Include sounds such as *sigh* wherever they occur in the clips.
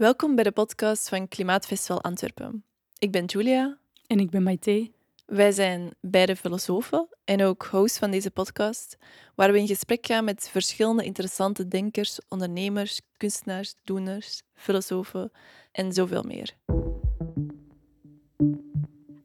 Welkom bij de podcast van Klimaatfestival Antwerpen. Ik ben Julia. En ik ben Maite. Wij zijn beide filosofen en ook host van deze podcast, waar we in gesprek gaan met verschillende interessante denkers, ondernemers, kunstenaars, doeners, filosofen en zoveel meer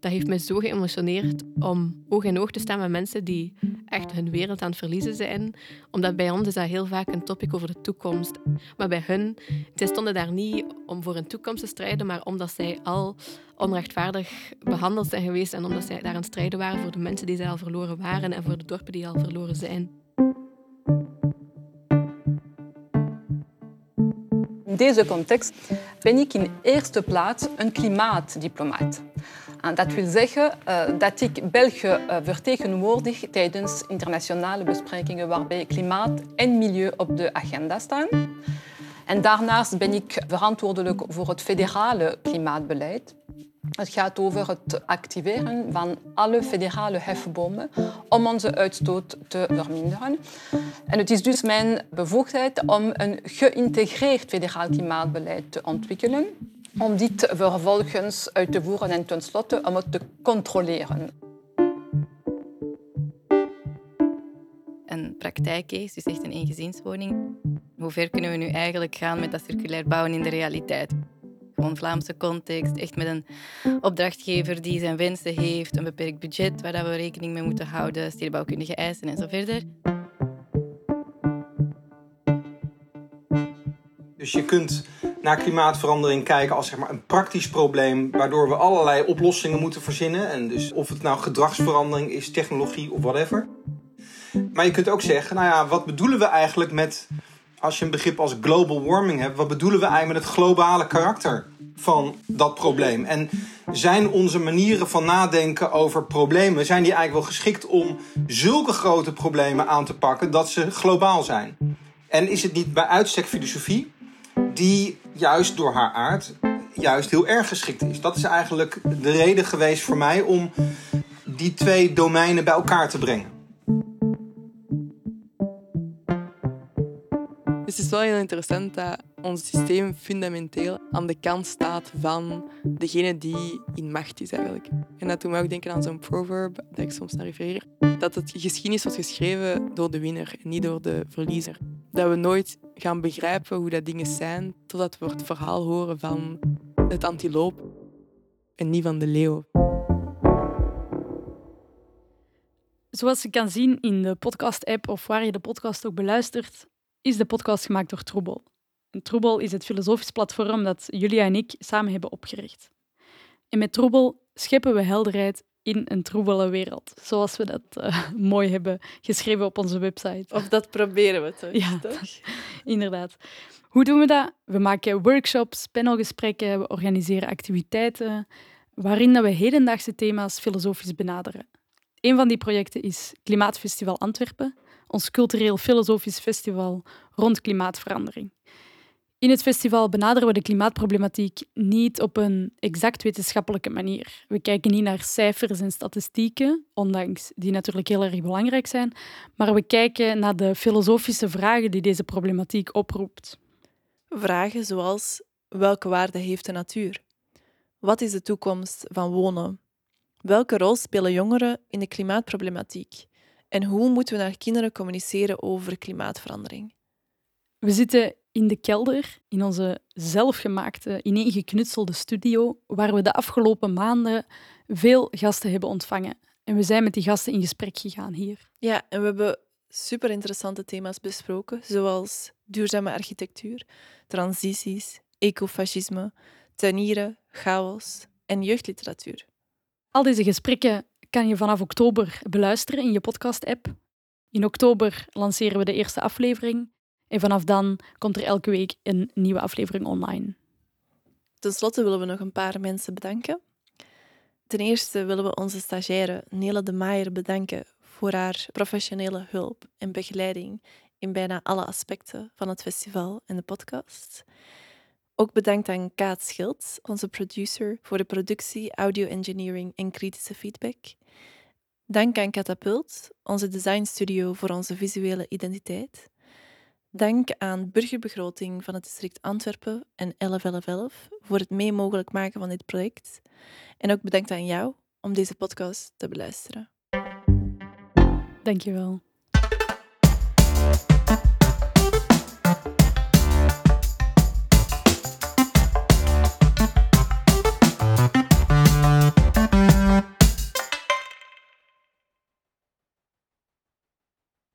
dat heeft mij zo geëmotioneerd om oog in oog te staan met mensen die echt hun wereld aan het verliezen zijn. Omdat bij ons is dat heel vaak een topic over de toekomst. Maar bij hun, zij stonden daar niet om voor een toekomst te strijden, maar omdat zij al onrechtvaardig behandeld zijn geweest en omdat zij daar aan het strijden waren voor de mensen die zij al verloren waren en voor de dorpen die al verloren zijn. In deze context ben ik in eerste plaats een klimaatdiplomaat. Dat wil zeggen uh, dat ik België uh, vertegenwoordig tijdens internationale besprekingen waarbij klimaat en milieu op de agenda staan. En daarnaast ben ik verantwoordelijk voor het federale klimaatbeleid. Het gaat over het activeren van alle federale hefbomen om onze uitstoot te verminderen. En het is dus mijn bevoegdheid om een geïntegreerd federaal klimaatbeleid te ontwikkelen om dit vervolgens uit te voeren en tenslotte om het te controleren. Een praktijkcase, dus echt een eengezinswoning. Hoe ver kunnen we nu eigenlijk gaan met dat circulair bouwen in de realiteit? Gewoon Vlaamse context, echt met een opdrachtgever die zijn wensen heeft, een beperkt budget waar we rekening mee moeten houden, stedenbouwkundige eisen en zo verder. Dus je kunt naar klimaatverandering kijken als zeg maar, een praktisch probleem, waardoor we allerlei oplossingen moeten verzinnen. En dus of het nou gedragsverandering is, technologie of whatever. Maar je kunt ook zeggen, nou ja, wat bedoelen we eigenlijk met, als je een begrip als global warming hebt, wat bedoelen we eigenlijk met het globale karakter van dat probleem? En zijn onze manieren van nadenken over problemen, zijn die eigenlijk wel geschikt om zulke grote problemen aan te pakken dat ze globaal zijn? En is het niet bij uitstek filosofie die juist door haar aard juist heel erg geschikt is. Dat is eigenlijk de reden geweest voor mij om die twee domeinen bij elkaar te brengen. Dus het is wel heel interessant dat ons systeem fundamenteel aan de kant staat van degene die in macht is eigenlijk. En dat doet me ook denken aan zo'n proverb dat ik soms naar refereer. Dat het geschiedenis wordt geschreven door de winnaar en niet door de verliezer. Dat we nooit gaan begrijpen hoe dat dingen zijn totdat we het verhaal horen van het antiloop en niet van de leeuw. Zoals je kan zien in de podcast-app of waar je de podcast ook beluistert, is de podcast gemaakt door Troebel. Troebel is het filosofisch platform dat Julia en ik samen hebben opgericht. En met Troebel scheppen we helderheid in een troebele wereld, zoals we dat uh, *laughs* mooi hebben geschreven op onze website. Of dat proberen we toch? Ja, toch? *laughs* inderdaad. Hoe doen we dat? We maken workshops, panelgesprekken, we organiseren activiteiten waarin we hedendaagse thema's filosofisch benaderen. Een van die projecten is Klimaatfestival Antwerpen, ons cultureel-filosofisch festival rond klimaatverandering. In het festival benaderen we de klimaatproblematiek niet op een exact wetenschappelijke manier. We kijken niet naar cijfers en statistieken, ondanks die natuurlijk heel erg belangrijk zijn, maar we kijken naar de filosofische vragen die deze problematiek oproept. Vragen zoals welke waarde heeft de natuur? Wat is de toekomst van wonen? Welke rol spelen jongeren in de klimaatproblematiek? En hoe moeten we naar kinderen communiceren over klimaatverandering? We zitten in de kelder, in onze zelfgemaakte, ineengeknutselde studio, waar we de afgelopen maanden veel gasten hebben ontvangen. En we zijn met die gasten in gesprek gegaan hier. Ja, en we hebben super interessante thema's besproken, zoals duurzame architectuur, transities, ecofascisme, tuinieren, chaos en jeugdliteratuur. Al deze gesprekken kan je vanaf oktober beluisteren in je podcast-app. In oktober lanceren we de eerste aflevering en vanaf dan komt er elke week een nieuwe aflevering online. Ten slotte willen we nog een paar mensen bedanken. Ten eerste willen we onze stagiaire Nele de Maier bedanken voor haar professionele hulp en begeleiding in bijna alle aspecten van het festival en de podcast. Ook bedankt aan Kaat Schild, onze producer, voor de productie, audio engineering en kritische feedback. Dank aan Catapult, onze designstudio, voor onze visuele identiteit. Dank aan Burgerbegroting van het district Antwerpen en 1111 voor het mee mogelijk maken van dit project. En ook bedankt aan jou om deze podcast te beluisteren. Dankjewel.